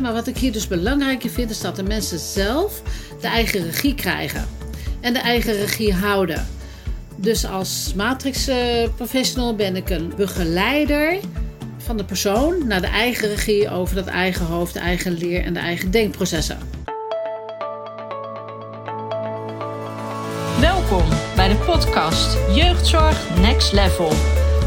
Maar wat ik hier dus belangrijker vind, is dat de mensen zelf de eigen regie krijgen. En de eigen regie houden. Dus als matrix professional ben ik een begeleider van de persoon naar de eigen regie over dat eigen hoofd, de eigen leer en de eigen denkprocessen. Welkom bij de podcast Jeugdzorg Next Level.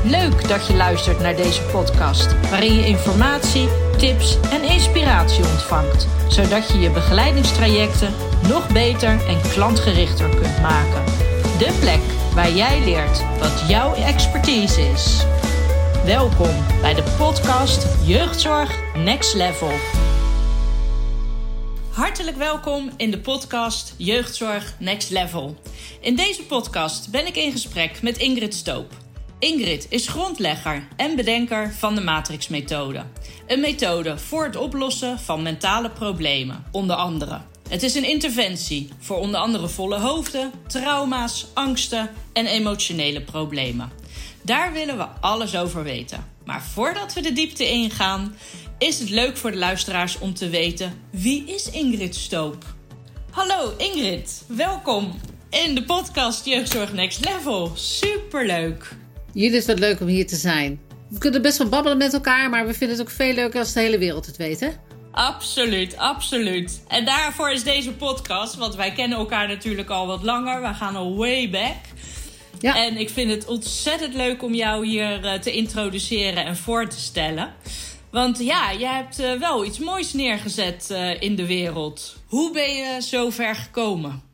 Leuk dat je luistert naar deze podcast, waarin je informatie, tips en inspiratie ontvangt, zodat je je begeleidingstrajecten nog beter en klantgerichter kunt maken. De plek waar jij leert wat jouw expertise is. Welkom bij de podcast Jeugdzorg Next Level. Hartelijk welkom in de podcast Jeugdzorg Next Level. In deze podcast ben ik in gesprek met Ingrid Stoop. Ingrid is grondlegger en bedenker van de Matrix-methode. Een methode voor het oplossen van mentale problemen, onder andere. Het is een interventie voor onder andere volle hoofden, trauma's, angsten en emotionele problemen. Daar willen we alles over weten. Maar voordat we de diepte ingaan, is het leuk voor de luisteraars om te weten wie is Ingrid Stoop? Hallo Ingrid, welkom in de podcast Jeugdzorg Next Level. Superleuk. Jullie is het leuk om hier te zijn. We kunnen best wel babbelen met elkaar, maar we vinden het ook veel leuker als de hele wereld het weet, hè? Absoluut, absoluut. En daarvoor is deze podcast, want wij kennen elkaar natuurlijk al wat langer. We gaan al way back. Ja. En ik vind het ontzettend leuk om jou hier eh, te introduceren en voor te stellen. Want ja, je hebt eh, wel iets moois neergezet uh, in de wereld. Hoe ben je zo ver gekomen?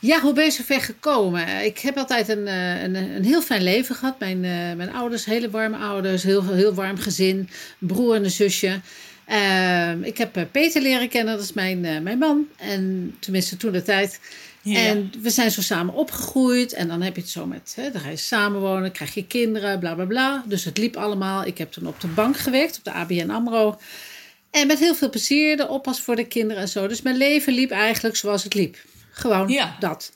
Ja, hoe ben je zo ver gekomen? Ik heb altijd een, een, een heel fijn leven gehad. Mijn, mijn ouders, hele warme ouders, heel, heel warm gezin, broer en een zusje. Uh, ik heb Peter leren kennen, dat is mijn, uh, mijn man. En tenminste toen de tijd. Ja. En we zijn zo samen opgegroeid. En dan heb je het zo met, hè, dan ga je samenwonen, krijg je kinderen, bla bla bla. Dus het liep allemaal. Ik heb toen op de bank gewerkt, op de ABN AMRO. En met heel veel plezier, de oppas voor de kinderen en zo. Dus mijn leven liep eigenlijk zoals het liep. Gewoon ja. dat.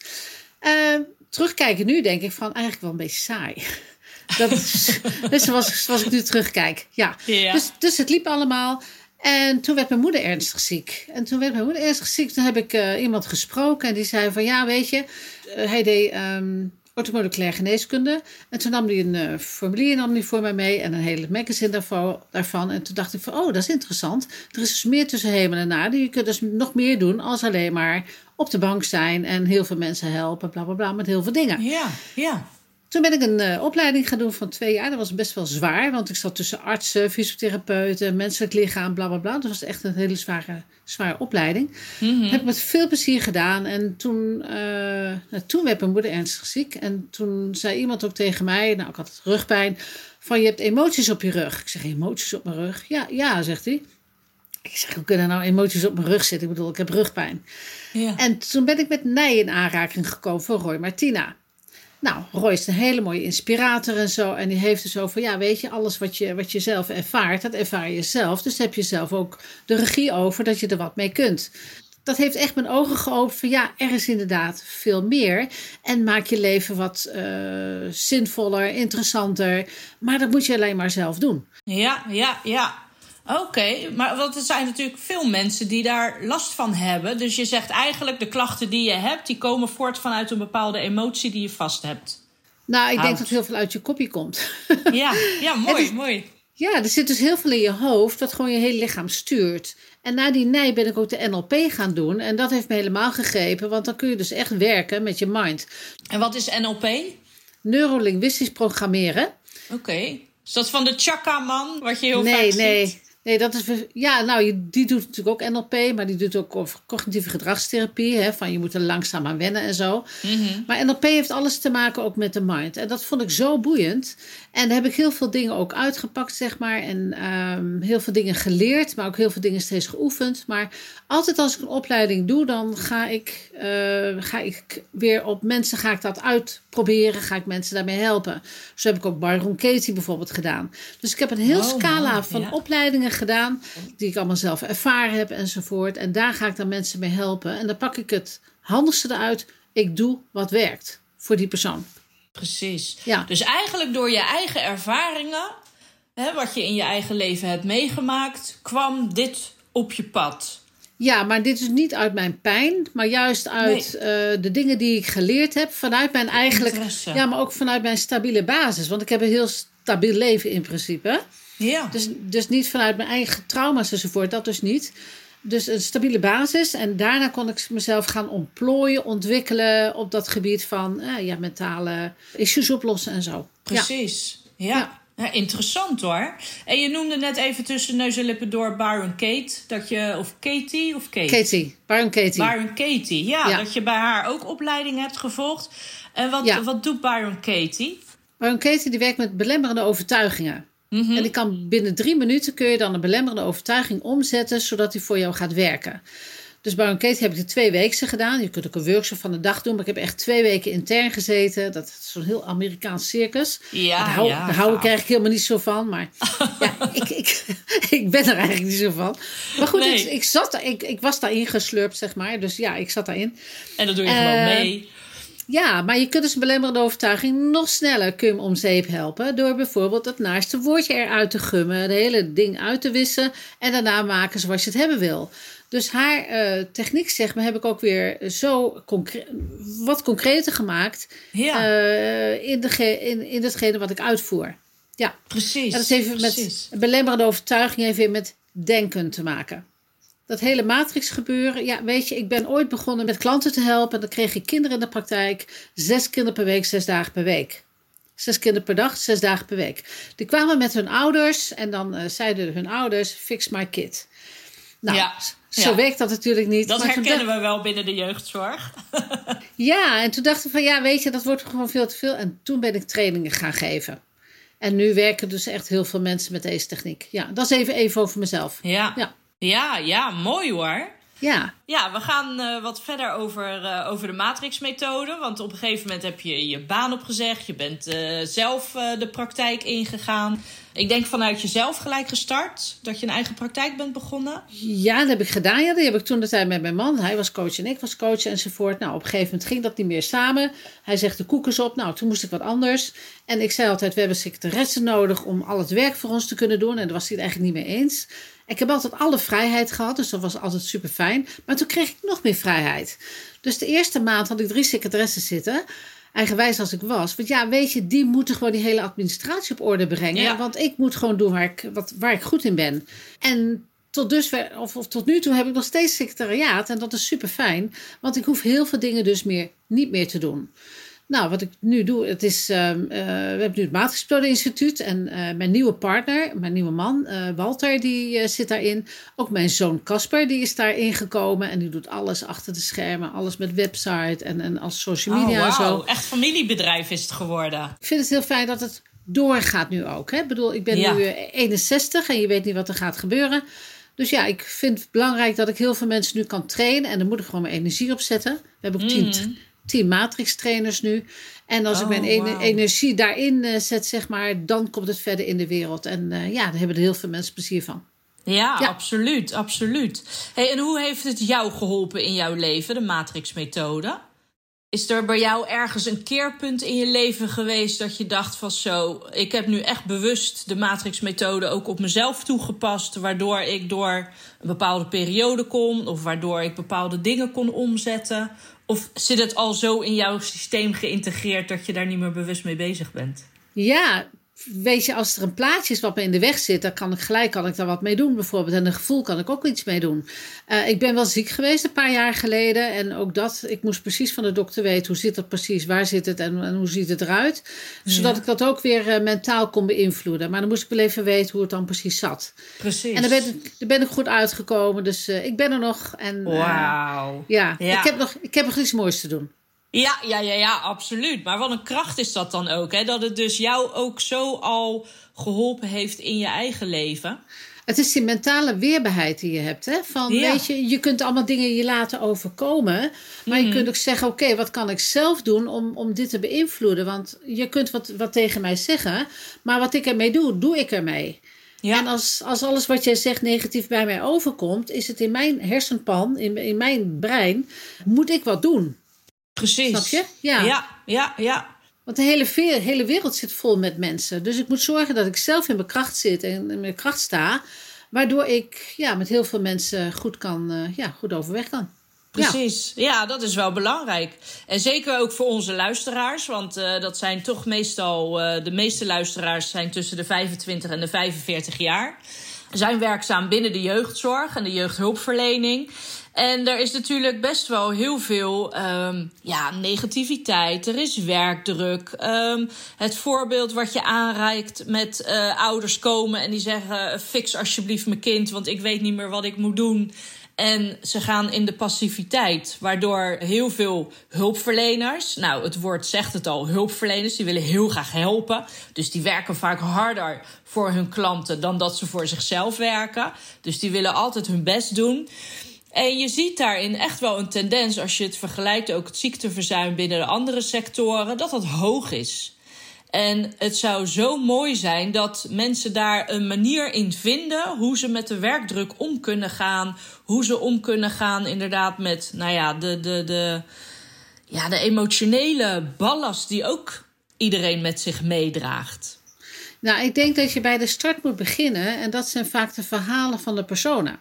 Uh, terugkijken nu denk ik van eigenlijk wel een beetje saai. Dat is, dus zoals, zoals ik nu terugkijk. Ja. ja. Dus, dus het liep allemaal. En toen werd mijn moeder ernstig ziek. En toen werd mijn moeder ernstig ziek. Toen heb ik uh, iemand gesproken en die zei van ja, weet je, uh, hij deed um, orthomoleculaire geneeskunde. En toen nam hij een uh, formulier nam hij voor mij mee en een hele magazine daarvoor, daarvan. En toen dacht ik van oh, dat is interessant. Er is dus meer tussen hemel en aarde. Je kunt dus nog meer doen als alleen maar op de bank zijn en heel veel mensen helpen, bla bla bla, met heel veel dingen. Ja, ja. Toen ben ik een uh, opleiding gaan doen van twee jaar. Dat was best wel zwaar, want ik zat tussen artsen, fysiotherapeuten, menselijk lichaam, bla bla bla. Dat was echt een hele zware, zware opleiding. Mm-hmm. Heb ik met veel plezier gedaan. En toen, uh, nou, toen werd mijn moeder ernstig ziek. En toen zei iemand ook tegen mij, nou ik had het rugpijn, van je hebt emoties op je rug. Ik zeg, emoties op mijn rug? Ja, ja, zegt hij. Ik zeg, hoe kunnen nou emoties op mijn rug zitten? Ik bedoel, ik heb rugpijn. Ja. En toen ben ik met Nij in aanraking gekomen van Roy Martina. Nou, Roy is een hele mooie inspirator en zo. En die heeft dus over, ja, weet je, alles wat je, wat je zelf ervaart, dat ervaar je zelf. Dus heb je zelf ook de regie over dat je er wat mee kunt. Dat heeft echt mijn ogen geopend van, ja, er is inderdaad veel meer. En maak je leven wat uh, zinvoller, interessanter. Maar dat moet je alleen maar zelf doen. Ja, ja, ja. Oké, okay, maar want er zijn natuurlijk veel mensen die daar last van hebben. Dus je zegt eigenlijk de klachten die je hebt, die komen voort vanuit een bepaalde emotie die je vast hebt. Nou, ik Houd. denk dat heel veel uit je kopje komt. Ja, ja mooi, is, mooi. Ja, er zit dus heel veel in je hoofd dat gewoon je hele lichaam stuurt. En na die nee ben ik ook de NLP gaan doen. En dat heeft me helemaal gegrepen, want dan kun je dus echt werken met je mind. En wat is NLP? Neurolinguistisch programmeren. Oké. Okay. Is dat van de Chaka-man, wat je heel nee, vaak nee. ziet? Nee, Nee, dat is. Ja, nou, die doet natuurlijk ook NLP, maar die doet ook cognitieve gedragstherapie. Hè, van je moet er langzaam aan wennen en zo. Mm-hmm. Maar NLP heeft alles te maken ook met de mind. En dat vond ik zo boeiend. En daar heb ik heel veel dingen ook uitgepakt, zeg maar. En um, heel veel dingen geleerd, maar ook heel veel dingen steeds geoefend. Maar altijd als ik een opleiding doe, dan ga ik, uh, ga ik weer op mensen ga ik dat uitproberen. Ga ik mensen daarmee helpen. Zo heb ik ook Byron Katie bijvoorbeeld gedaan. Dus ik heb een heel Oh, scala van ja. opleidingen gedaan, die ik allemaal zelf ervaren heb enzovoort. En daar ga ik dan mensen mee helpen. En dan pak ik het handigste eruit. Ik doe wat werkt voor die persoon. Precies. Ja. Dus eigenlijk door je eigen ervaringen, hè, wat je in je eigen leven hebt meegemaakt, kwam dit op je pad. Ja, maar dit is niet uit mijn pijn, maar juist uit eh, de dingen die ik geleerd heb. Vanuit mijn eigenlijk. Interesse. Ja, maar ook vanuit mijn stabiele basis. Want ik heb een heel stabiel leven in principe. Ja. Dus, dus niet vanuit mijn eigen trauma's enzovoort, dat dus niet. Dus een stabiele basis. En daarna kon ik mezelf gaan ontplooien, ontwikkelen op dat gebied van eh, ja, mentale issues oplossen en zo. Precies. Ja. Ja. Ja, interessant hoor. En je noemde net even tussen neus en lippen door Baron Kate. Dat je, of Katie of Kate? Katie, Baron Katie. Baron Katie, ja, Ja. Dat je bij haar ook opleiding hebt gevolgd. En wat, wat doet Baron Katie? Baron Katie die werkt met belemmerende overtuigingen. Mhm. En die kan binnen drie minuten kun je dan een belemmerende overtuiging omzetten, zodat die voor jou gaat werken. Dus Baron Katie heb ik de twee weken gedaan. Je kunt ook een workshop van de dag doen, maar ik heb echt twee weken intern gezeten. Dat is zo'n heel Amerikaans circus. Ja, daar hou, ja, daar hou ik eigenlijk helemaal niet zo van. Maar ja, ik, ik, ik ben er eigenlijk niet zo van. Maar goed, Nee. ik, ik, zat, ik, ik was daarin geslurpt, zeg maar. Dus ja, ik zat daarin. En dat doe je Eh, gewoon mee. Ja, maar je kunt dus een belemmerende overtuiging nog sneller hem om zeep helpen. Door bijvoorbeeld het naaste woordje eruit te gummen, het hele ding uit te wissen en daarna maken zoals je het hebben wil. Dus haar eh, techniek, zeg maar, heb ik ook weer zo concre- wat concreter gemaakt Ja, eh, in, de in, in datgene wat ik uitvoer. Ja, precies. en dat even precies. met belemmerende overtuiging heeft weer met denken te maken. Dat hele matrix gebeuren. Ja, weet je, ik ben ooit begonnen met klanten te helpen. En dan kreeg ik kinderen in de praktijk. Zes kinderen per week, zes dagen per week. Zes kinderen per dag, zes dagen per week. Die kwamen met hun ouders en dan eh, zeiden hun ouders: Fix my kid. Nou, Ja, zo ja. werkt dat natuurlijk niet. Dat herkennen we wel binnen de jeugdzorg. ja, en toen dachten we van ja, weet je, dat wordt gewoon veel te veel. En toen ben ik trainingen gaan geven. En nu werken dus echt heel veel mensen met deze techniek. Ja, dat is even, even over mezelf. Ja. Ja. Ja, ja, mooi hoor. Ja, Ja, we gaan eh, wat verder over, eh, over de matrixmethode. Want op een gegeven moment heb je je baan opgezegd. Je bent eh, zelf de praktijk ingegaan. Ik denk vanuit jezelf gelijk gestart. Dat je een eigen praktijk bent begonnen. ja, dat heb ik gedaan. Ja, dat heb ik toen de tijd met mijn man. Hij was coach en ik was coach enzovoort. Nou, op een gegeven moment ging dat niet meer samen. Hij zegt de koekjes op. Nou, toen moest ik wat anders. En ik zei altijd, we hebben secretaressen nodig om al het werk voor ons te kunnen doen. En daar was hij het eigenlijk niet mee eens. Ik heb altijd alle vrijheid gehad, dus dat was altijd super fijn. Maar toen kreeg ik nog meer vrijheid. Dus de eerste maand had ik drie secretaressen zitten. Eigenwijs als ik was. Want ja, weet je, die moeten gewoon die hele administratie op orde brengen. Ja. Want ik moet gewoon doen waar ik, wat, waar ik goed in ben. En tot, dusver, of, of tot nu toe heb ik nog steeds secretariaat. En dat is super fijn. Want ik hoef heel veel dingen dus meer, niet meer te doen. Nou, wat ik nu doe, het is, ehm, eh, we hebben nu het Matrixmethode Instituut. En eh, mijn nieuwe partner, mijn nieuwe man, eh, Walter, die zit daarin. Ook mijn zoon Casper, die is daarin gekomen. En die doet alles achter de schermen. Alles met website en, en als social media en oh, zo. wauw. Echt familiebedrijf is het geworden. Ik vind het heel fijn dat het doorgaat nu ook. Hè? Ik bedoel, ik ben Ja. nu eh, 61 en je weet niet wat er gaat gebeuren. Dus ja, ik vind het belangrijk dat ik heel veel mensen nu kan trainen. En daar moet ik gewoon mijn energie op zetten. We hebben ook Mhm. tien matrix trainers nu. En als ik Oh, mijn wauw. energie daarin eh, zet, zeg maar, dan komt het verder in de wereld. En eh, ja, daar hebben er heel veel mensen plezier van. Ja, Ja. absoluut, absoluut. Hey, en hoe heeft het jou geholpen in jouw leven, de matrixmethode? Is er bij jou ergens een keerpunt in je leven geweest dat je dacht van zo, ik heb nu echt bewust de matrixmethode ook op mezelf toegepast, waardoor ik door een bepaalde periode kom of waardoor ik bepaalde dingen kon omzetten? Of zit het al zo in jouw systeem geïntegreerd dat je daar niet meer bewust mee bezig bent? Ja, weet je, als er een plaatje is wat me in de weg zit, dan kan ik gelijk kan ik daar wat mee doen, bijvoorbeeld. En een gevoel kan ik ook iets mee doen. Eh, ik ben wel ziek geweest een paar jaar geleden. En ook dat, ik moest precies van de dokter weten hoe zit dat precies, waar zit het en, en hoe ziet het eruit. Zodat ik dat ook weer eh, mentaal kon beïnvloeden. Maar dan moest ik wel even weten hoe het dan precies zat. Precies. En daar ben ik, daar ben ik goed uitgekomen. Dus eh, ik ben er nog. En, Wauw. ja, Ja. Ik, heb nog, ik heb nog iets moois te doen. Ja, ja, ja, ja, absoluut. Maar wat een kracht is dat dan ook, hè? Dat het dus jou ook zo al geholpen heeft in je eigen leven. Het is die mentale weerbaarheid die je hebt. Hè? Van, Ja. weet je, je kunt allemaal dingen je laten overkomen. Maar Mhm. je kunt ook zeggen: Oké, wat kan ik zelf doen om, om dit te beïnvloeden? Want je kunt wat, wat tegen mij zeggen. Maar wat ik ermee doe, doe ik ermee. Ja, En als, als alles wat jij zegt negatief bij mij overkomt, is het in mijn hersenpan, in, in mijn brein, moet ik wat doen. Precies. Snap je? Ja. Ja, ja, ja. Want de hele, ve- hele wereld zit vol met mensen. Dus ik moet zorgen dat ik zelf in mijn kracht zit en in mijn kracht sta. Waardoor ik ja, met heel veel mensen goed, kan, uh, ja, goed overweg kan. Precies, ja. ja. dat is wel belangrijk. En zeker ook voor onze luisteraars, want uh, dat zijn toch meestal, uh, de meeste luisteraars zijn tussen de 25 en de 45 jaar. Zijn werkzaam binnen de jeugdzorg en de jeugdhulpverlening. En er is natuurlijk best wel heel veel um, ja, negativiteit. Er is werkdruk. Um, het voorbeeld wat je aanreikt met uh, ouders komen en die zeggen: Fix alsjeblieft mijn kind, want ik weet niet meer wat ik moet doen. En ze gaan in de passiviteit, waardoor heel veel hulpverleners, nou het woord zegt het al, hulpverleners, die willen heel graag helpen. Dus die werken vaak harder voor hun klanten dan dat ze voor zichzelf werken. Dus die willen altijd hun best doen. En je ziet daarin echt wel een tendens, als je het vergelijkt, ook het ziekteverzuim binnen de andere sectoren, dat dat hoog is. En het zou zo mooi zijn dat mensen daar een manier in vinden hoe ze met de werkdruk om kunnen gaan. Hoe ze om kunnen gaan, inderdaad, met nou ja, de, de, de, ja, de emotionele ballast die ook iedereen met zich meedraagt. Nou, ik denk dat je bij de start moet beginnen. En dat zijn vaak de verhalen van de personen.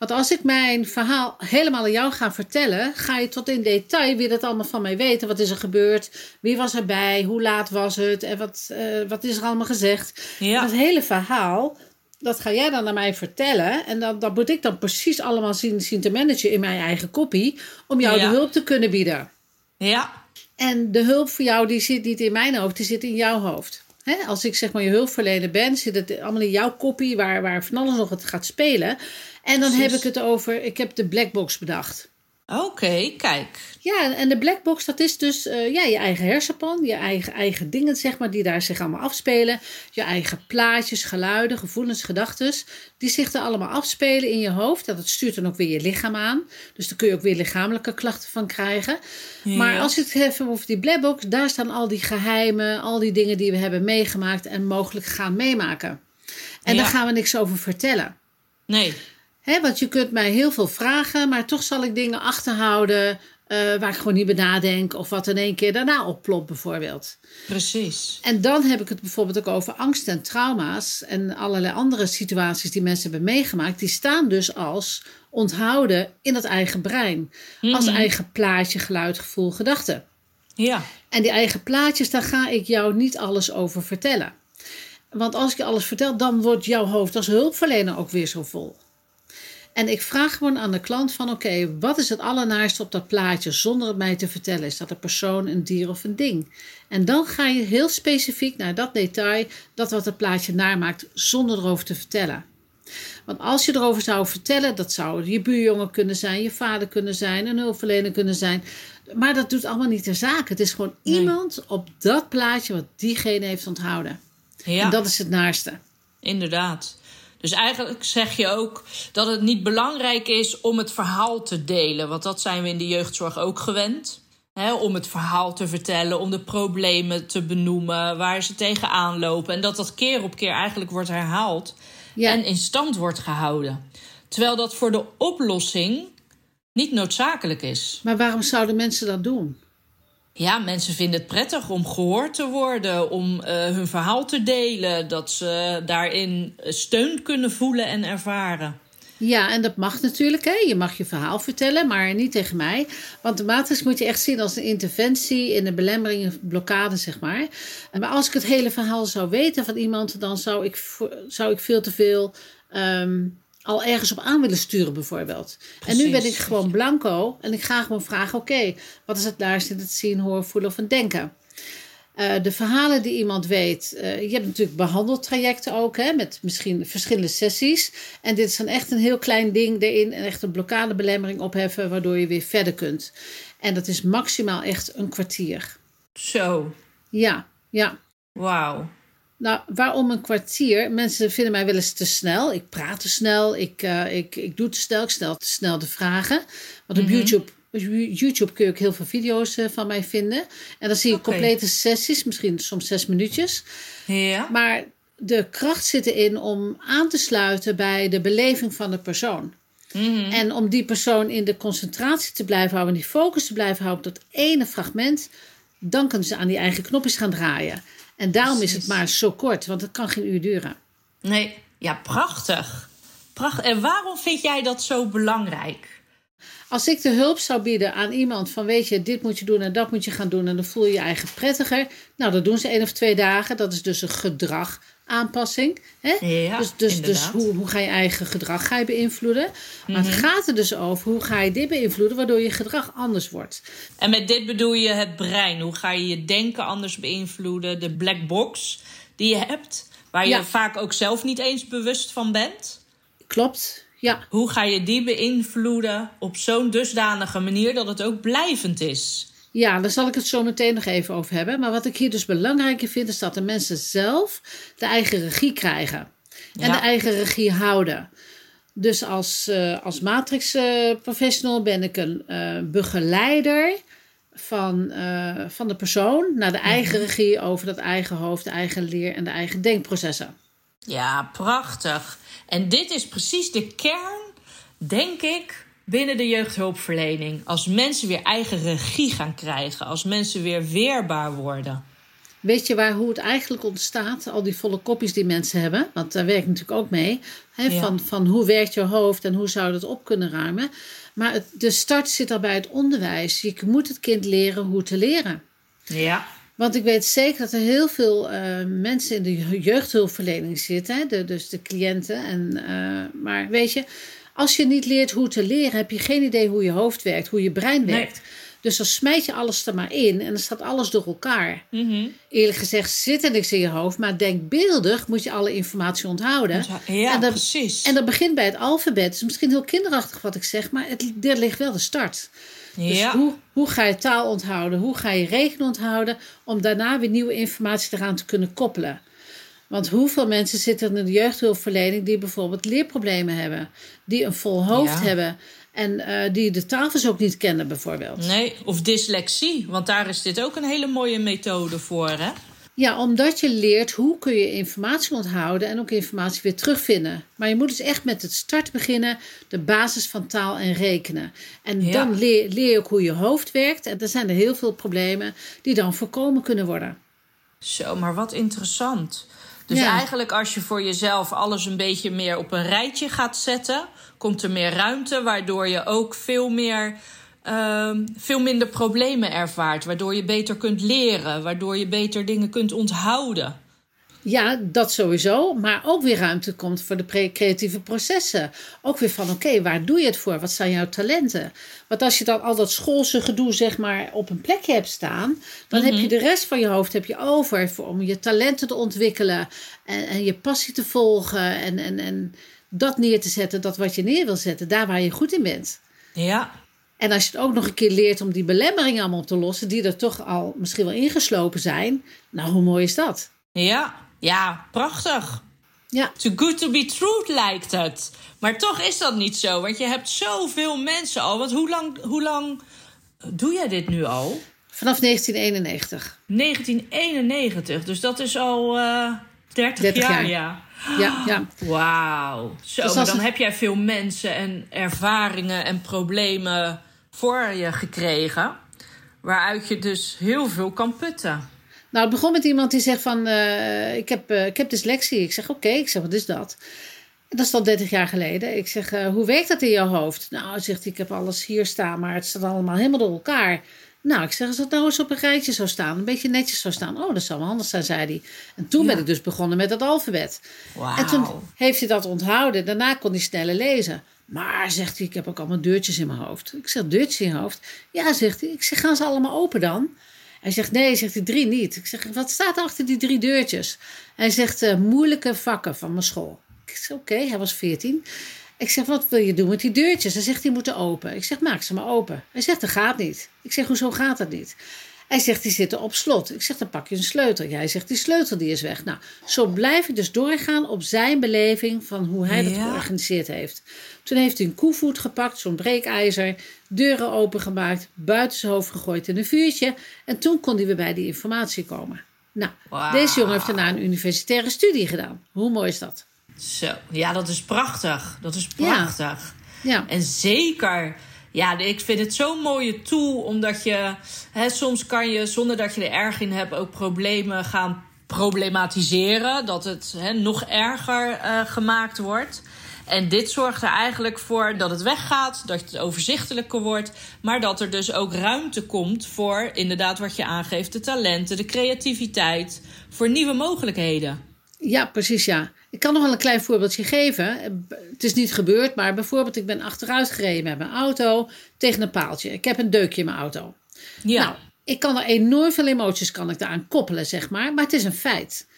Want als ik mijn verhaal helemaal aan jou ga vertellen, ga je tot in detail weer dat allemaal van mij weten. Wat is er gebeurd? Wie was erbij? Hoe laat was het? En wat, uh, wat is er allemaal gezegd? Ja. Dat hele verhaal, dat ga jij dan naar mij vertellen. En dat, dat moet ik dan precies allemaal zien, zien te managen in mijn eigen kopie. Om jou ja. de hulp te kunnen bieden. Ja. En de hulp voor jou, die zit niet in mijn hoofd, die zit in jouw hoofd. Als ik zeg maar je hulpverlener ben, zit het allemaal in jouw kopie waar, waar van alles nog het gaat spelen. En dan heb ik het over, ik heb de blackbox bedacht. Oké, kijk. Ja, en de blackbox, dat is dus uh, ja, je eigen hersenpan, je eigen, eigen dingen, zeg maar, die daar zich allemaal afspelen. Je eigen plaatjes, geluiden, gevoelens, gedachten, die zich er allemaal afspelen in je hoofd. Dat stuurt dan ook weer je lichaam aan. Dus daar kun je ook weer lichamelijke klachten van krijgen. Ja. Maar als je het hebt over die blackbox, daar staan al die geheimen, al die dingen die we hebben meegemaakt en mogelijk gaan meemaken. En ja. daar gaan we niks over vertellen. Nee. He, want je kunt mij heel veel vragen, maar toch zal ik dingen achterhouden uh, waar ik gewoon niet bij nadenk. Of wat in één keer daarna oplopt, bijvoorbeeld. Precies. En dan heb ik het bijvoorbeeld ook over angst en trauma's. En allerlei andere situaties die mensen hebben meegemaakt. Die staan dus als onthouden in het eigen brein. Mm -hmm. Als eigen plaatje, geluid, gevoel, gedachte. Ja. En die eigen plaatjes, daar ga ik jou niet alles over vertellen. Want als ik je alles vertel, dan wordt jouw hoofd als hulpverlener ook weer zo vol. En ik vraag gewoon aan de klant van oké, okay, wat is het allernaarste op dat plaatje zonder het mij te vertellen? Is dat een persoon, een dier of een ding? En dan ga je heel specifiek naar dat detail, dat wat het plaatje namaakt, zonder erover te vertellen. Want als je erover zou vertellen, dat zou je buurjongen kunnen zijn, je vader kunnen zijn, een hulpverlener kunnen zijn. Maar dat doet allemaal niet de zaak. Het is gewoon nee. iemand op dat plaatje wat diegene heeft onthouden. Ja. En dat is het naarste. Inderdaad. Dus eigenlijk zeg je ook dat het niet belangrijk is om het verhaal te delen. Want dat zijn we in de jeugdzorg ook gewend. Om het verhaal te vertellen, om de problemen te benoemen, waar ze tegenaan lopen. En dat dat keer op keer eigenlijk wordt herhaald ja. en in stand wordt gehouden. Terwijl dat voor de oplossing niet noodzakelijk is. Maar waarom zouden mensen dat doen? Ja, mensen vinden het prettig om gehoord te worden, om uh, hun verhaal te delen, dat ze daarin steun kunnen voelen en ervaren. Ja, en dat mag natuurlijk. Hè. Je mag je verhaal vertellen, maar niet tegen mij. Want de matrix moet je echt zien als een interventie in een belemmering, een blokkade, zeg maar. Maar als ik het hele verhaal zou weten van iemand, dan zou ik, zou ik veel te veel um, al ergens op aan willen sturen, bijvoorbeeld. Precies. En nu ben ik gewoon blanco en ik ga gewoon vragen: oké, okay, wat is het luisteren, het zien, horen, voelen of het denken? Uh, de verhalen die iemand weet. Uh, je hebt natuurlijk behandeltrajecten ook, hè, met misschien verschillende sessies. En dit is dan echt een heel klein ding erin en echt een blokkadebelemmering opheffen, waardoor je weer verder kunt. En dat is maximaal echt een kwartier. Zo. Ja, ja. Wauw. Nou, waarom een kwartier? Mensen vinden mij wel eens te snel. Ik praat te snel, ik, uh, ik, ik doe te snel, ik stel te snel de vragen. Want op mm -hmm. YouTube, YouTube kun je ook heel veel video's uh, van mij vinden. En dan zie je okay. complete sessies, misschien soms zes minuutjes. Ja. Maar de kracht zit erin om aan te sluiten bij de beleving van de persoon. Mm -hmm. En om die persoon in de concentratie te blijven houden, die focus te blijven houden op dat ene fragment, dan kunnen ze aan die eigen knopjes gaan draaien. En daarom Precies. is het maar zo kort, want het kan geen uur duren. Nee, Ja, prachtig. prachtig. En waarom vind jij dat zo belangrijk? Als ik de hulp zou bieden aan iemand van weet je, dit moet je doen en dat moet je gaan doen en dan voel je je eigen prettiger. Nou, dat doen ze één of twee dagen. Dat is dus een gedragaanpassing. Hè? Ja, dus dus, dus hoe, hoe ga je eigen gedrag ga je beïnvloeden? Maar het Mhm. gaat er dus over hoe ga je dit beïnvloeden waardoor je gedrag anders wordt. En met dit bedoel je het brein. Hoe ga je je denken anders beïnvloeden? De black box die je hebt, waar je Ja. vaak ook zelf niet eens bewust van bent. Klopt, ja. Hoe ga je die beïnvloeden op zo'n dusdanige manier dat het ook blijvend is? Ja, daar zal ik het zo meteen nog even over hebben. Maar wat ik hier dus belangrijker vind, is dat de mensen zelf de eigen regie krijgen. En Ja. de eigen regie houden. Dus als, eh, als matrix professional ben ik een eh, begeleider van, eh, van de persoon naar de eigen regie over dat eigen hoofd, de eigen leer en de eigen denkprocessen. Ja, prachtig. En dit is precies de kern, denk ik, binnen de jeugdhulpverlening. Als mensen weer eigen regie gaan krijgen, als mensen weer weerbaar worden. Weet je waar, hoe het eigenlijk ontstaat? Al die volle kopjes die mensen hebben. Want daar werk ik natuurlijk ook mee. Hè, Ja. van, van hoe werkt je hoofd en hoe zou je dat op kunnen ruimen. Maar het, de start zit al bij het onderwijs. Je moet het kind leren hoe te leren. Ja. Want ik weet zeker dat er heel veel eh, mensen in de jeugdhulpverlening zitten. Hè? De, dus de cliënten. En, eh, maar weet je, als je niet leert hoe te leren, heb je geen idee hoe je hoofd werkt, hoe je brein Nee. werkt. Dus dan smijt je alles er maar in en dan staat alles door elkaar. Mhm. Eerlijk gezegd zit er niks in je hoofd, maar denkbeeldig moet je alle informatie onthouden. Ja, en dat, precies. En dat begint bij het alfabet. Het is misschien heel kinderachtig wat ik zeg, maar het, er ligt wel de start. Dus ja. hoe, hoe ga je taal onthouden? Hoe ga je rekenen onthouden? Om daarna weer nieuwe informatie eraan te kunnen koppelen. Want hoeveel mensen zitten in de jeugdhulpverlening die bijvoorbeeld leerproblemen hebben, die een vol hoofd Ja. hebben en eh, die de tafels ook niet kennen, bijvoorbeeld. Nee, of dyslexie, want daar is dit ook een hele mooie methode voor, hè? Ja, omdat je leert hoe kun je informatie onthouden en ook informatie weer terugvinden. Maar je moet dus echt met het start beginnen, de basis van taal en rekenen. En Ja. dan leer, leer je ook hoe je hoofd werkt. En er zijn er heel veel problemen die dan voorkomen kunnen worden. Zo, maar wat interessant. Dus Ja. eigenlijk als je voor jezelf alles een beetje meer op een rijtje gaat zetten, komt er meer ruimte, waardoor je ook veel meer. ehm, veel minder problemen ervaart, waardoor je beter kunt leren, waardoor je beter dingen kunt onthouden. Ja, dat sowieso. Maar ook weer ruimte komt voor de creatieve processen. Ook weer van, oké, waar doe je het voor? Wat zijn jouw talenten? Want als je dan al dat schoolse gedoe, zeg maar, op een plekje hebt staan... dan heb je de rest van je hoofd heb je over voor, om je talenten te ontwikkelen... en, en je passie te volgen en, en, en dat neer te zetten, dat wat je neer wil zetten... daar waar je goed in bent. Ja, En als je het ook nog een keer leert om die belemmeringen allemaal op te lossen... die er toch al misschien wel ingeslopen zijn... nou, hoe mooi is dat? ja, ja, prachtig. Ja. Too good to be true lijkt het. Maar toch is dat niet zo, want je hebt zoveel mensen al. Want hoe lang, hoe lang doe jij dit nu al? Vanaf 1991. 1991, dus dat is al eh 30, 30 jaar, jaar. ja. Ja, ja. Wauw. Zo, Dus maar dan het- heb jij veel mensen en ervaringen en problemen voor je gekregen. Waaruit je dus heel veel kan putten. Nou, het begon met iemand die zegt van, eh, ik, heb, eh, ik heb dyslexie. Ik zeg, oké. Ik zeg, wat is dat? Dat is al 30 jaar geleden. Ik zeg, eh, hoe werkt dat in jouw hoofd? Nou, zegt hij, ik heb alles hier staan, maar het staat allemaal helemaal door elkaar. Nou, ik zeg, als het nou eens op een rijtje zou staan, een beetje netjes zou staan. Oh, dat zou wel handig zijn, zei hij. En toen Ja. ben ik dus begonnen met het alfabet. Wauw. En toen heeft hij dat onthouden. Daarna kon hij sneller lezen. Maar, zegt hij, ik heb ook allemaal deurtjes in mijn hoofd. Ik zeg, deurtjes in je hoofd? Ja, zegt hij. Ik zeg, gaan ze allemaal open dan? Hij zegt, nee, zegt hij, drie niet. Ik zeg, wat staat er achter die drie deurtjes? Hij zegt, eh, moeilijke vakken van mijn school. Ik zeg, oké, hij was veertien. Ik zeg, wat wil je doen met die deurtjes? Hij zegt, die moeten open. Ik zeg, maak ze maar open. Hij zegt, dat gaat niet. Ik zeg, hoezo gaat dat niet? Hij zegt, die zitten op slot. Ik zeg, dan pak je een sleutel. Jij zegt, die sleutel die is weg. Nou, zo blijf ik dus doorgaan op zijn beleving van hoe hij dat Ja. georganiseerd heeft. Toen heeft hij een koevoet gepakt, zo'n breekijzer, deuren opengemaakt, buiten zijn hoofd gegooid in een vuurtje. En toen kon hij weer bij die informatie komen. Nou, deze jongen heeft daarna een universitaire studie gedaan. Hoe mooi is dat? Zo, ja, dat is prachtig. Dat is Ja. prachtig. Ja, En zeker, ja, ik vind het zo'n mooie tool, omdat je hè, soms kan je zonder dat je er erg in hebt ook problemen gaan problematiseren, dat het nog erger uh, gemaakt wordt. En dit zorgt er eigenlijk voor dat het weggaat, dat het overzichtelijker wordt, maar dat er dus ook ruimte komt voor inderdaad wat je aangeeft, de talenten, de creativiteit, voor nieuwe mogelijkheden. Ja, precies ja. Ik kan nog wel een klein voorbeeldje geven. Het is niet gebeurd, maar bijvoorbeeld ik ben achteruit gereden met mijn auto tegen een paaltje. Ik heb een deukje in mijn auto. Ja. Nou, ik kan er enorm veel emoties kan ik daaraan koppelen, zeg maar. Maar het is een feit.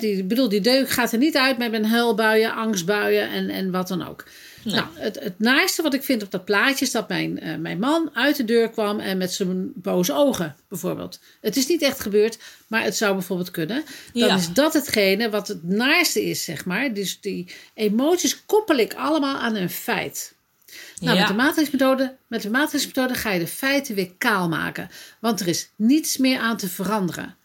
Die, bedoel, die deuk gaat er niet uit met mijn huilbuien, angstbuien en, en wat dan ook. Nou, het, het naaste wat ik vind op dat plaatje is dat mijn, uh, mijn man uit de deur kwam en met zijn boze ogen, bijvoorbeeld. Het is niet echt gebeurd, maar het zou bijvoorbeeld kunnen. Dan is dat hetgene wat het naaste is, zeg maar. Dus die emoties koppel ik allemaal aan een feit. Nou, met de matrixmethode, met de matrixmethode ga je de feiten weer kaal maken. Want er is niets meer aan te veranderen.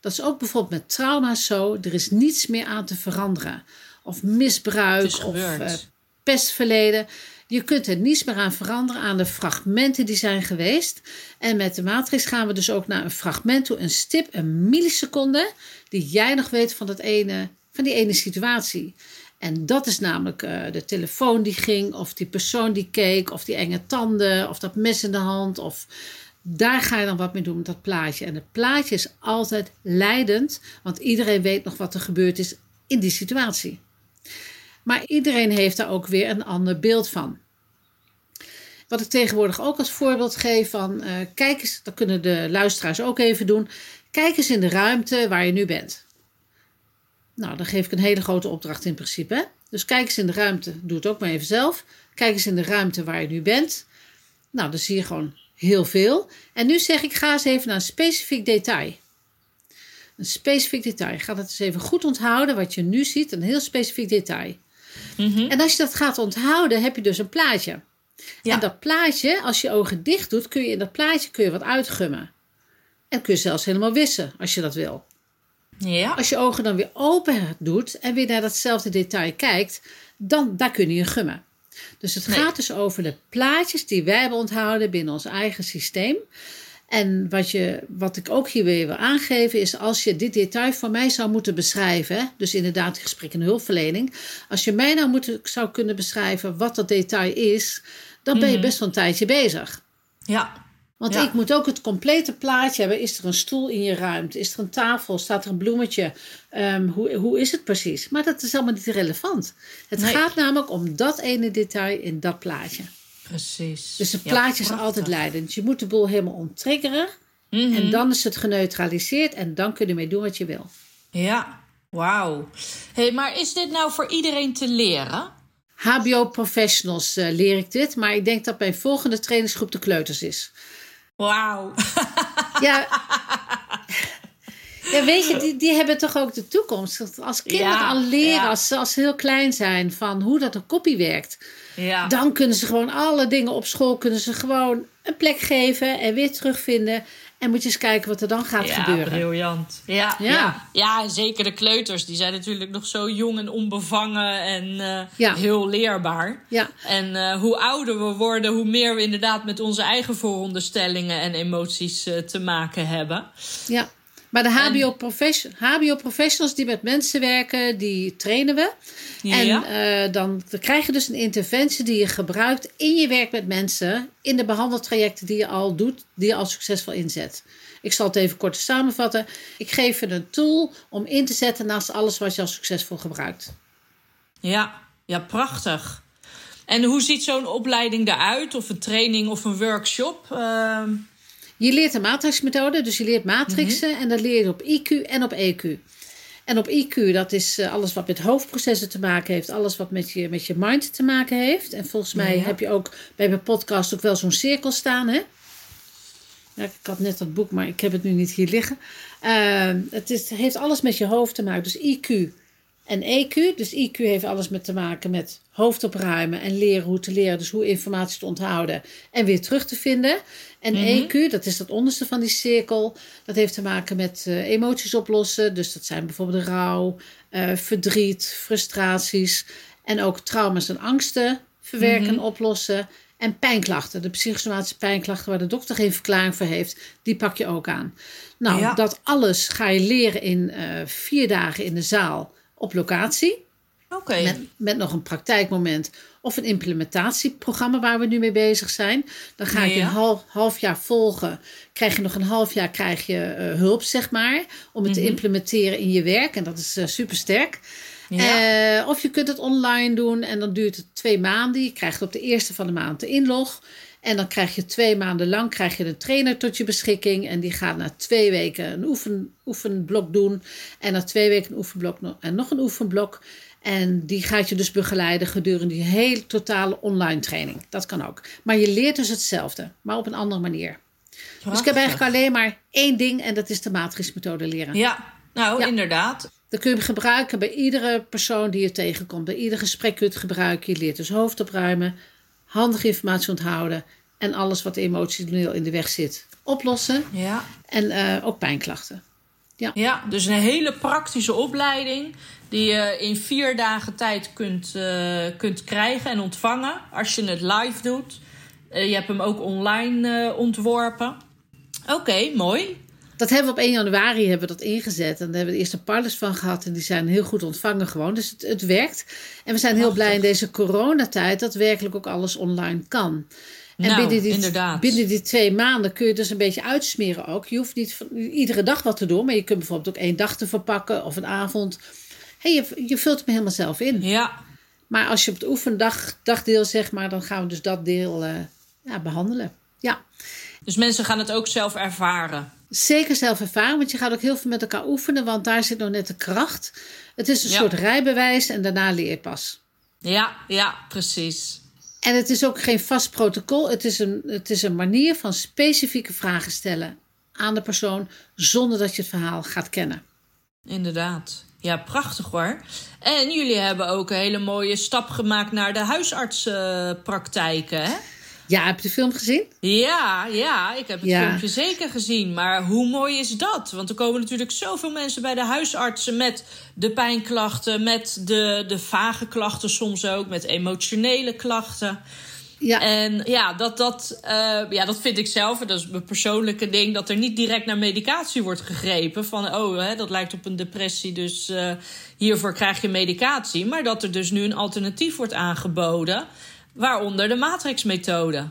Dat is ook bijvoorbeeld met trauma's zo. Er is niets meer aan te veranderen. Of misbruik of uh, pestverleden. Je kunt er niets meer aan veranderen aan de fragmenten die zijn geweest. En met de matrix gaan we dus ook naar een fragment toe, een stip, een milliseconde, die jij nog weet van, dat ene, van die ene situatie. En dat is namelijk uh, de telefoon die ging, of die persoon die keek, of die enge tanden, of dat mes in de hand. Of daar ga je dan wat mee doen met dat plaatje. En het plaatje is altijd leidend, want iedereen weet nog wat er gebeurd is in die situatie. Maar iedereen heeft daar ook weer een ander beeld van. Wat ik tegenwoordig ook als voorbeeld geef van, uh, kijk eens, dat kunnen de luisteraars ook even doen. Kijk eens in de ruimte waar je nu bent. Nou, dan geef ik een hele grote opdracht in principe. Dus kijk eens in de ruimte, doe het ook maar even zelf. Kijk eens in de ruimte waar je nu bent. Nou, dan zie je gewoon heel veel. En nu zeg ik, ga eens even naar een specifiek detail. Een specifiek detail. Ga dat eens even goed onthouden wat je nu ziet. Een heel specifiek detail. Mhm. En als je dat gaat onthouden, heb je dus een plaatje. Ja. En dat plaatje, als je ogen dicht doet, kun je in dat plaatje kun je wat uitgummen. En kun je zelfs helemaal wissen als je dat wil. Ja. Als je ogen dan weer open doet en weer naar datzelfde detail kijkt, dan daar kun je gummen. Dus het gaat dus over de plaatjes die wij hebben onthouden binnen ons eigen systeem. En wat, je, wat ik ook hier weer wil aangeven is, als je dit detail voor mij zou moeten beschrijven, dus inderdaad gesprek en hulpverlening, als je mij nou moet, zou kunnen beschrijven wat dat detail is, dan ben je mhm. best wel een tijdje bezig. Ja. Want ik moet ook het complete plaatje hebben. Is er een stoel in je ruimte? Is er een tafel? Staat er een bloemetje? Ehm, hoe, hoe is het precies? Maar dat is allemaal niet relevant. Het gaat namelijk om dat ene detail in dat plaatje. Precies. Dus het plaatje is altijd leidend. Je moet de boel helemaal onttriggeren. Mhm. En dan is het geneutraliseerd. En dan kun je mee doen wat je wil. Ja, wauw. Hey, maar is dit nou voor iedereen te leren? HBO-professionals uh, leer ik dit. Maar ik denk dat mijn volgende trainingsgroep de kleuters is. Wauw. Ja. Ja, weet je, die, die hebben toch ook de toekomst. Als kinderen al leren, als, ze, als ze heel klein zijn, van hoe dat een kopie werkt. Ja. Dan kunnen ze gewoon alle dingen op school kunnen ze gewoon een plek geven en weer terugvinden. En moet je eens kijken wat er dan gaat ja, gebeuren. Briljant. Ja, ja. Ja. ja, zeker de kleuters. Die zijn natuurlijk nog zo jong en onbevangen en uh, heel leerbaar. Ja. En uh, hoe ouder we worden, hoe meer we inderdaad met onze eigen vooronderstellingen en emoties uh, te maken hebben. Ja. Maar de HBO-professionals die met mensen werken, die trainen we. En uh, dan, dan krijg je dus een interventie die je gebruikt in je werk met mensen. In de behandeltrajecten die je al doet, die je al succesvol inzet. Ik zal het even kort samenvatten. Ik geef je een tool om in te zetten naast alles wat je al succesvol gebruikt. Ja, ja, prachtig. En hoe ziet zo'n opleiding eruit? Of een training of een workshop? Uh... Je leert de matrixmethode, dus je leert matrixen mhm. en dat leer je op IQ en op EQ. En op IQ, dat is eh, alles wat met hoofdprocessen te maken heeft, alles wat met je, met je mind te maken heeft. En volgens mij heb je ook bij mijn podcast ook wel zo'n cirkel staan, hè? Ja, ik had net dat boek, maar ik heb het nu niet hier liggen. Uh, het, is, het heeft alles met je hoofd te maken. Dus IQ en EQ. Dus IQ heeft alles met te maken met hoofd opruimen en leren hoe te leren. Dus hoe informatie te onthouden en weer terug te vinden. En mhm. EQ, dat is dat onderste van die cirkel. Dat heeft te maken met uh, emoties oplossen. Dus dat zijn bijvoorbeeld rouw, uh, verdriet, frustraties. En ook trauma's en angsten verwerken, mm oplossen. En pijnklachten, de psychosomatische pijnklachten waar de dokter geen verklaring voor heeft, die pak je ook aan. Nou, dat alles ga je leren in uh, vier dagen in de zaal op locatie. Met, met nog een praktijkmoment of een implementatieprogramma waar we nu mee bezig zijn. Dan ga ik je een half, half, jaar volgen. Krijg je nog een half jaar krijg je uh, hulp, zeg maar, om het te mhm. implementeren in je werk. En dat is uh, super sterk. Ja. Uh, of je kunt het online doen en dan duurt het twee maanden. Je krijgt op de eerste van de maand de inlog. En dan krijg je twee maanden lang krijg je een trainer tot je beschikking. En die gaat na twee weken een oefen, oefenblok doen. En na twee weken een oefenblok en nog een oefenblok. En die gaat je dus begeleiden gedurende die hele totale online training. Dat kan ook. Maar je leert dus hetzelfde, maar op een andere manier. Dus ik heb eigenlijk alleen maar één ding en dat is de matrixmethode leren. Ja, nou inderdaad. Dat kun je gebruiken bij iedere persoon die je tegenkomt. Bij ieder gesprek kun je het gebruiken. Je leert dus hoofd opruimen, handige informatie onthouden en alles wat emotioneel in de weg zit oplossen. Ja. En uh, ook pijnklachten. Ja. ja, dus een hele praktische opleiding die je in vier dagen tijd kunt, uh, kunt krijgen en ontvangen als je het live doet. Uh, je hebt hem ook online uh, ontworpen. Oké, mooi. Dat hebben we op 1 januari hebben we dat ingezet. En daar hebben we de eerste pilots van gehad. En die zijn heel goed ontvangen gewoon. Dus het, het werkt. En we zijn heel blij in deze coronatijd dat werkelijk ook alles online kan. En nou, binnen, die, inderdaad. binnen die twee maanden kun je dus een beetje uitsmeren ook. Je hoeft niet iedere dag wat te doen. Maar je kunt bijvoorbeeld ook één dag te verpakken of een avond hey, je, je vult hem helemaal zelf in. Ja. Maar als je op het oefendag dagdeel zeg maar, dan gaan we dus dat deel uh, ja, behandelen. Ja. Dus mensen gaan het ook zelf ervaren. Zeker zelf ervaren, want je gaat ook heel veel met elkaar oefenen, want daar zit nog net de kracht. Het is een soort rijbewijs en daarna leer je pas. Ja, ja, precies. En het is ook geen vast protocol. Het is een, het is een manier van specifieke vragen stellen aan de persoon zonder dat je het verhaal gaat kennen. Inderdaad. Ja, prachtig hoor. En jullie hebben ook een hele mooie stap gemaakt naar de huisartsenpraktijken, hè? Ja, heb je de film gezien? Ja, ja, ik heb het filmpje zeker gezien. Maar hoe mooi is dat? Want er komen natuurlijk zoveel mensen bij de huisartsen met de pijnklachten, met de, de vage klachten soms ook, met emotionele klachten. Ja. En ja, dat, dat, uh, ja, dat vind ik zelf, dat is mijn persoonlijke ding, dat er niet direct naar medicatie wordt gegrepen. Van, oh, hè, dat lijkt op een depressie, dus uh, hiervoor krijg je medicatie. Maar dat er dus nu een alternatief wordt aangeboden, waaronder de matrixmethode.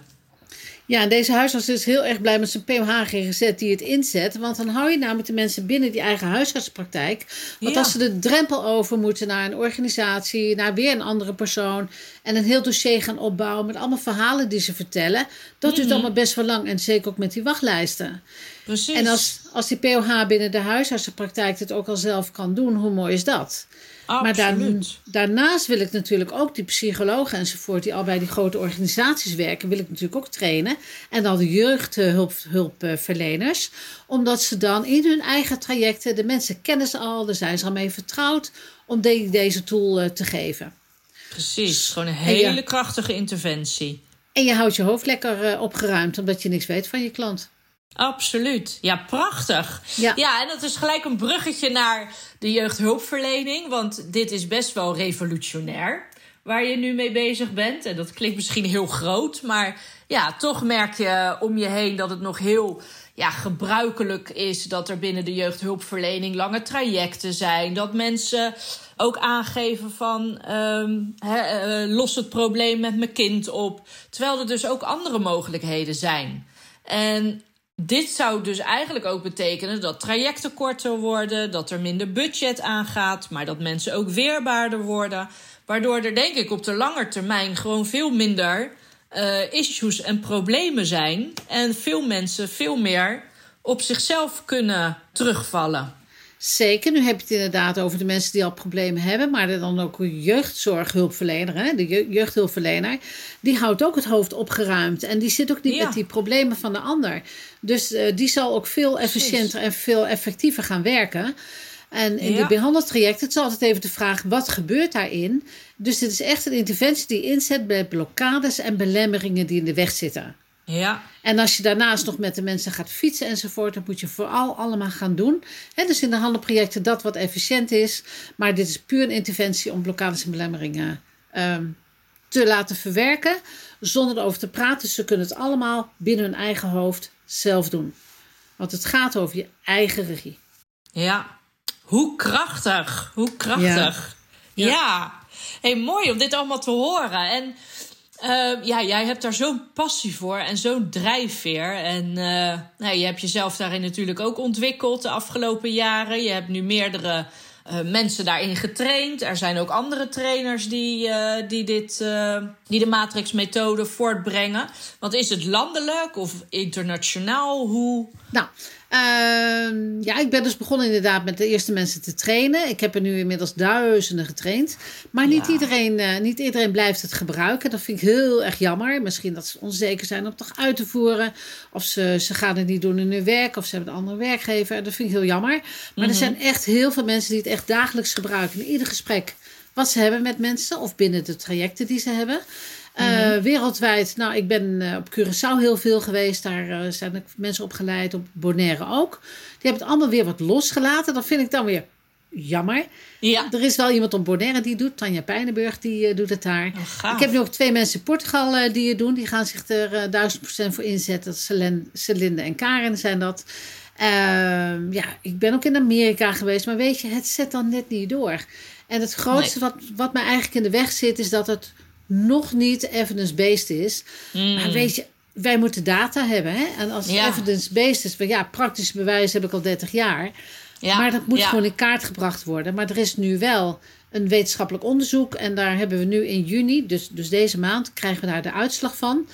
Ja, en deze huisarts is heel erg blij met zijn PMH-GGZ die het inzet. Want dan hou je namelijk de mensen binnen die eigen huisartspraktijk. Want als ze de drempel over moeten naar een organisatie, naar weer een andere persoon. En een heel dossier gaan opbouwen met allemaal verhalen die ze vertellen. Dat duurt mhm. allemaal best wel lang. En zeker ook met die wachtlijsten. Precies. En als, als die POH binnen de huisartsenpraktijk het ook al zelf kan doen, hoe mooi is dat? Maar daarnaast wil ik natuurlijk ook die psychologen enzovoort, die al bij die grote organisaties werken, wil ik natuurlijk ook trainen. En dan de jeugdhulpverleners. Omdat ze dan in hun eigen trajecten, de mensen kennen ze al, daar zijn ze al mee vertrouwd, om deze tool eh, te geven. Precies, gewoon een hele krachtige interventie. En je houdt je hoofd lekker eh, opgeruimd, omdat je niks weet van je klant. Absoluut. Ja, prachtig. Ja. ja, en dat is gelijk een bruggetje naar de jeugdhulpverlening. Want dit is best wel revolutionair waar je nu mee bezig bent. En dat klinkt misschien heel groot, maar ja, toch merk je om je heen dat het nog heel ja, gebruikelijk is dat er binnen de jeugdhulpverlening lange trajecten zijn. Dat mensen ook aangeven van um, los het probleem met mijn kind op. Terwijl er dus ook andere mogelijkheden zijn. En dit zou dus eigenlijk ook betekenen dat trajecten korter worden, dat er minder budget aangaat, maar dat mensen ook weerbaarder worden. Waardoor er denk ik op de lange termijn gewoon veel minder uh, issues en problemen zijn. En veel mensen veel meer op zichzelf kunnen terugvallen. Zeker, nu heb je het inderdaad over de mensen die al problemen hebben, maar dan ook een jeugdzorghulpverlener, hè? de jeugdhulpverlener, die houdt ook het hoofd opgeruimd en die zit ook niet met die problemen van de ander. Dus uh, die zal ook veel efficiënter en veel effectiever gaan werken. En in ja. de behandeltraject, het is altijd even de vraag, wat gebeurt daarin? Dus dit is echt een interventie die inzet bij blokkades en belemmeringen die in de weg zitten. Ja. En als je daarnaast nog met de mensen gaat fietsen enzovoort, dan moet je vooral allemaal gaan doen. He, dus in de handelprojecten dat wat efficiënt is. Maar dit is puur een interventie om blokkades en belemmeringen um, te laten verwerken zonder erover te praten. Ze kunnen het allemaal binnen hun eigen hoofd zelf doen. Want het gaat over je eigen regie. Ja, hoe krachtig. Hoe krachtig. Ja. ja. Hey, mooi om dit allemaal te horen. En uh, ja, jij hebt daar zo'n passie voor en zo'n drijfveer. En uh, je hebt jezelf daarin natuurlijk ook ontwikkeld de afgelopen jaren. Je hebt nu meerdere uh, mensen daarin getraind. Er zijn ook andere trainers die, die, dit, die de Matrix-methode voortbrengen. Want is het landelijk of internationaal? Hoe... Nou, uh, ja, ik ben dus begonnen inderdaad met de eerste mensen te trainen. Ik heb er nu inmiddels duizenden getraind. Maar niet, iedereen, uh, niet iedereen blijft het gebruiken. Dat vind ik heel erg jammer. Misschien dat ze onzeker zijn om het toch uit te voeren. Of ze, ze gaan het niet doen in hun werk. Of ze hebben een andere werkgever. Dat vind ik heel jammer. Maar er mhm. zijn echt heel veel mensen die het echt dagelijks gebruiken. In ieder gesprek wat ze hebben met mensen. Of binnen de trajecten die ze hebben. Uh, Wereldwijd, nou, ik ben uh, op Curaçao heel veel geweest. Daar uh, zijn mensen opgeleid, op Bonaire ook. Die hebben het allemaal weer wat losgelaten. Dat vind ik dan weer jammer. Ja. Er is wel iemand op Bonaire die doet. Tanja Pijnenburg, die doet het daar. Oh, ik heb nu ook twee mensen in Portugal die het doen. Die gaan zich er duizend procent voor inzetten. Celinde en Karen zijn dat. Ehm, ja, ik ben ook in Amerika geweest. Maar weet je, het zet dan net niet door. En het grootste wat, wat mij eigenlijk in de weg zit... is dat het nog niet evidence-based is. Mm. Maar weet je, wij moeten data hebben. Hè? En als evidence-based is, ja, praktisch bewijs heb ik al 30 jaar. Ja. Maar dat moet gewoon in kaart gebracht worden. Maar er is nu wel een wetenschappelijk onderzoek. En daar hebben we nu in juni, dus, dus deze maand, krijgen we daar de uitslag van.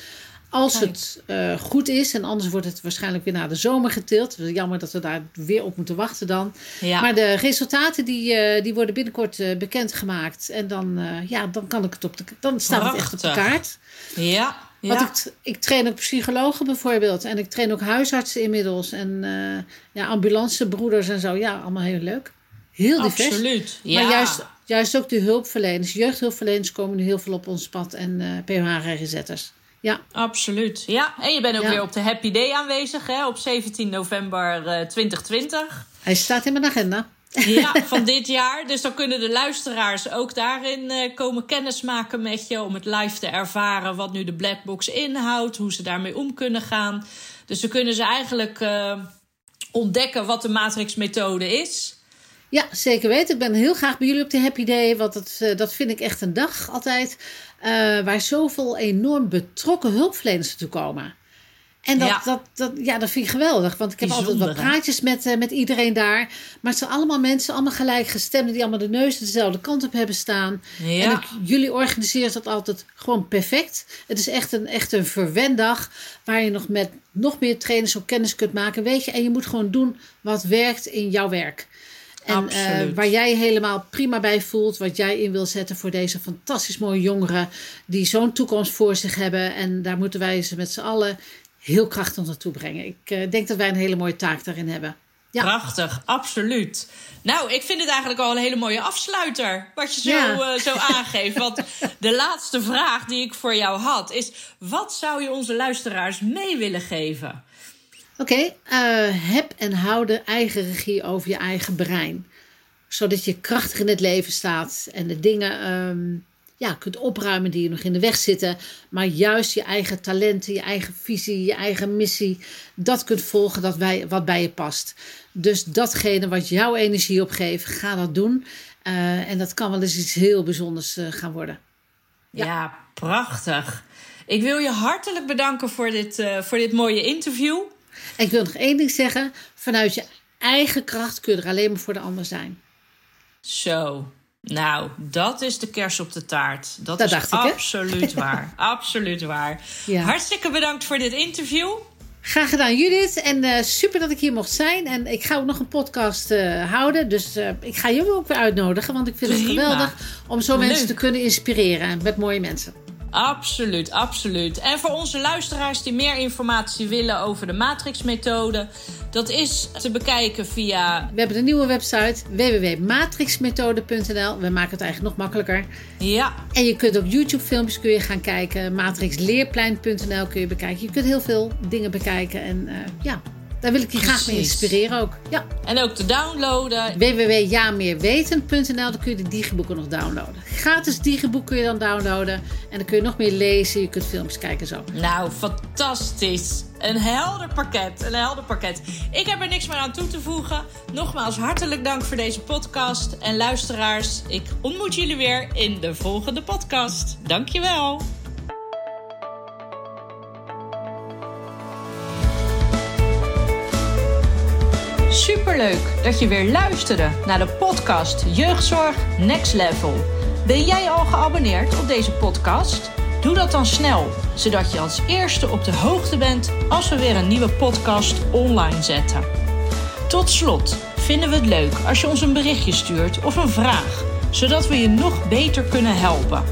Als het uh, goed is, en anders wordt het waarschijnlijk weer naar de zomer getild. Jammer dat we daar weer op moeten wachten dan. Ja. Maar de resultaten die, uh, die worden binnenkort uh, bekendgemaakt. En dan, ja, dan, kan ik het op de, dan staat het echt op de kaart. Ja. ja. Want ik, ik train ook psychologen bijvoorbeeld. En ik train ook huisartsen inmiddels. En ja, ambulancebroeders en zo. Ja, allemaal heel leuk. Heel divers. Absoluut. Ja. Maar juist, juist ook de hulpverleners, jeugdhulpverleners komen nu heel veel op ons pad. En PH-regezetters. Ja. Absoluut. Ja, en je bent ook weer op de Happy Day aanwezig hè, op 17 november uh, eh, 2020. Hij staat in mijn agenda. Ja, van dit jaar. Dus dan kunnen de luisteraars ook daarin uh, komen kennismaken met je. Om het live te ervaren wat nu de Blackbox inhoudt. Hoe ze daarmee om kunnen gaan. Dus dan kunnen ze eigenlijk uh, ontdekken wat de Matrix-methode is. Ja, zeker weten. Ik ben heel graag bij jullie op de Happy Day. Want dat, dat vind ik echt een dag altijd. Uh, waar zoveel enorm betrokken hulpverleners naartoe komen. En dat, dat, dat, ja, dat vind ik geweldig. Want ik heb altijd wat praatjes met, uh, met iedereen daar. Maar het zijn allemaal mensen, allemaal gelijkgestemden... die allemaal de neus dezelfde kant op hebben staan. Ja. En ik, jullie organiseren dat altijd gewoon perfect. Het is echt een, echt een verwendag... waar je nog met nog meer trainers op kennis kunt maken. Weet je, en je moet gewoon doen wat werkt in jouw werk. En uh, waar jij helemaal prima bij voelt, wat jij in wil zetten voor deze fantastisch mooie jongeren die zo'n toekomst voor zich hebben. En daar moeten wij ze met z'n allen heel krachtig naartoe brengen. Ik uh, denk dat wij een hele mooie taak daarin hebben. Ja. Prachtig, absoluut. Nou, ik vind het eigenlijk al een hele mooie afsluiter. Wat je zo, ja. uh, zo aangeeft. Want de laatste vraag die ik voor jou had is: wat zou je onze luisteraars mee willen geven? Oké, okay, uh, heb en hou de eigen regie over je eigen brein. Zodat je krachtig in het leven staat en de dingen um, ja, kunt opruimen die je nog in de weg zitten. Maar juist je eigen talenten, je eigen visie, je eigen missie, dat kunt volgen dat bij, wat bij je past. Dus datgene wat jouw energie opgeeft, ga dat doen. Uh, en dat kan wel eens iets heel bijzonders uh, gaan worden. Ja. ja. prachtig. Ik wil je hartelijk bedanken voor dit, uh, voor dit mooie interview. Ik wil nog één ding zeggen. Vanuit je eigen kracht kun je er alleen maar voor de ander zijn. Zo. Nou, dat is de kers op de taart. Dat, dat is absoluut waar. absoluut waar. Ja. Hartstikke bedankt voor dit interview. Graag gedaan, Judith. En uh, super dat ik hier mocht zijn. En ik ga ook nog een podcast uh, houden. Dus uh, ik ga jullie ook weer uitnodigen. Want ik vind Prima. het geweldig om zo Leuk. mensen te kunnen inspireren met mooie mensen. Absoluut, absoluut. En voor onze luisteraars die meer informatie willen over de Matrix-methode, dat is te bekijken via. We hebben een nieuwe website www.matrixmethode.nl. We maken het eigenlijk nog makkelijker. Ja. En je kunt ook YouTube-filmpjes kun je gaan kijken. Matrixleerplein.nl kun je bekijken. Je kunt heel veel dingen bekijken. En uh, ja, Daar wil ik je graag mee inspireren ook. Ja. En ook te downloaden. www.jameerweten.nl, dan kun je de digiboeken nog downloaden. Gratis digiboek kun je dan downloaden. En dan kun je nog meer lezen, je kunt films kijken zo. Nou, fantastisch. Een helder pakket. Een helder pakket. Ik heb er niks meer aan toe te voegen. Nogmaals, hartelijk dank voor deze podcast. En luisteraars, ik ontmoet jullie weer in de volgende podcast. Dankjewel. Superleuk dat je weer luisterde naar de podcast Jeugdzorg Next Level. Ben jij al geabonneerd op deze podcast? Doe dat dan snel, zodat je als eerste op de hoogte bent als we weer een nieuwe podcast online zetten. Tot slot vinden we het leuk als je ons een berichtje stuurt of een vraag, zodat we je nog beter kunnen helpen.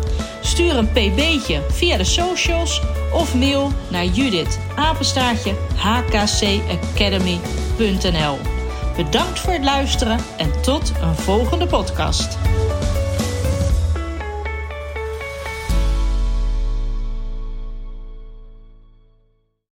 Stuur een pb'tje via de socials of mail naar Judith hkcacademy.nl. Bedankt voor het luisteren en tot een volgende podcast.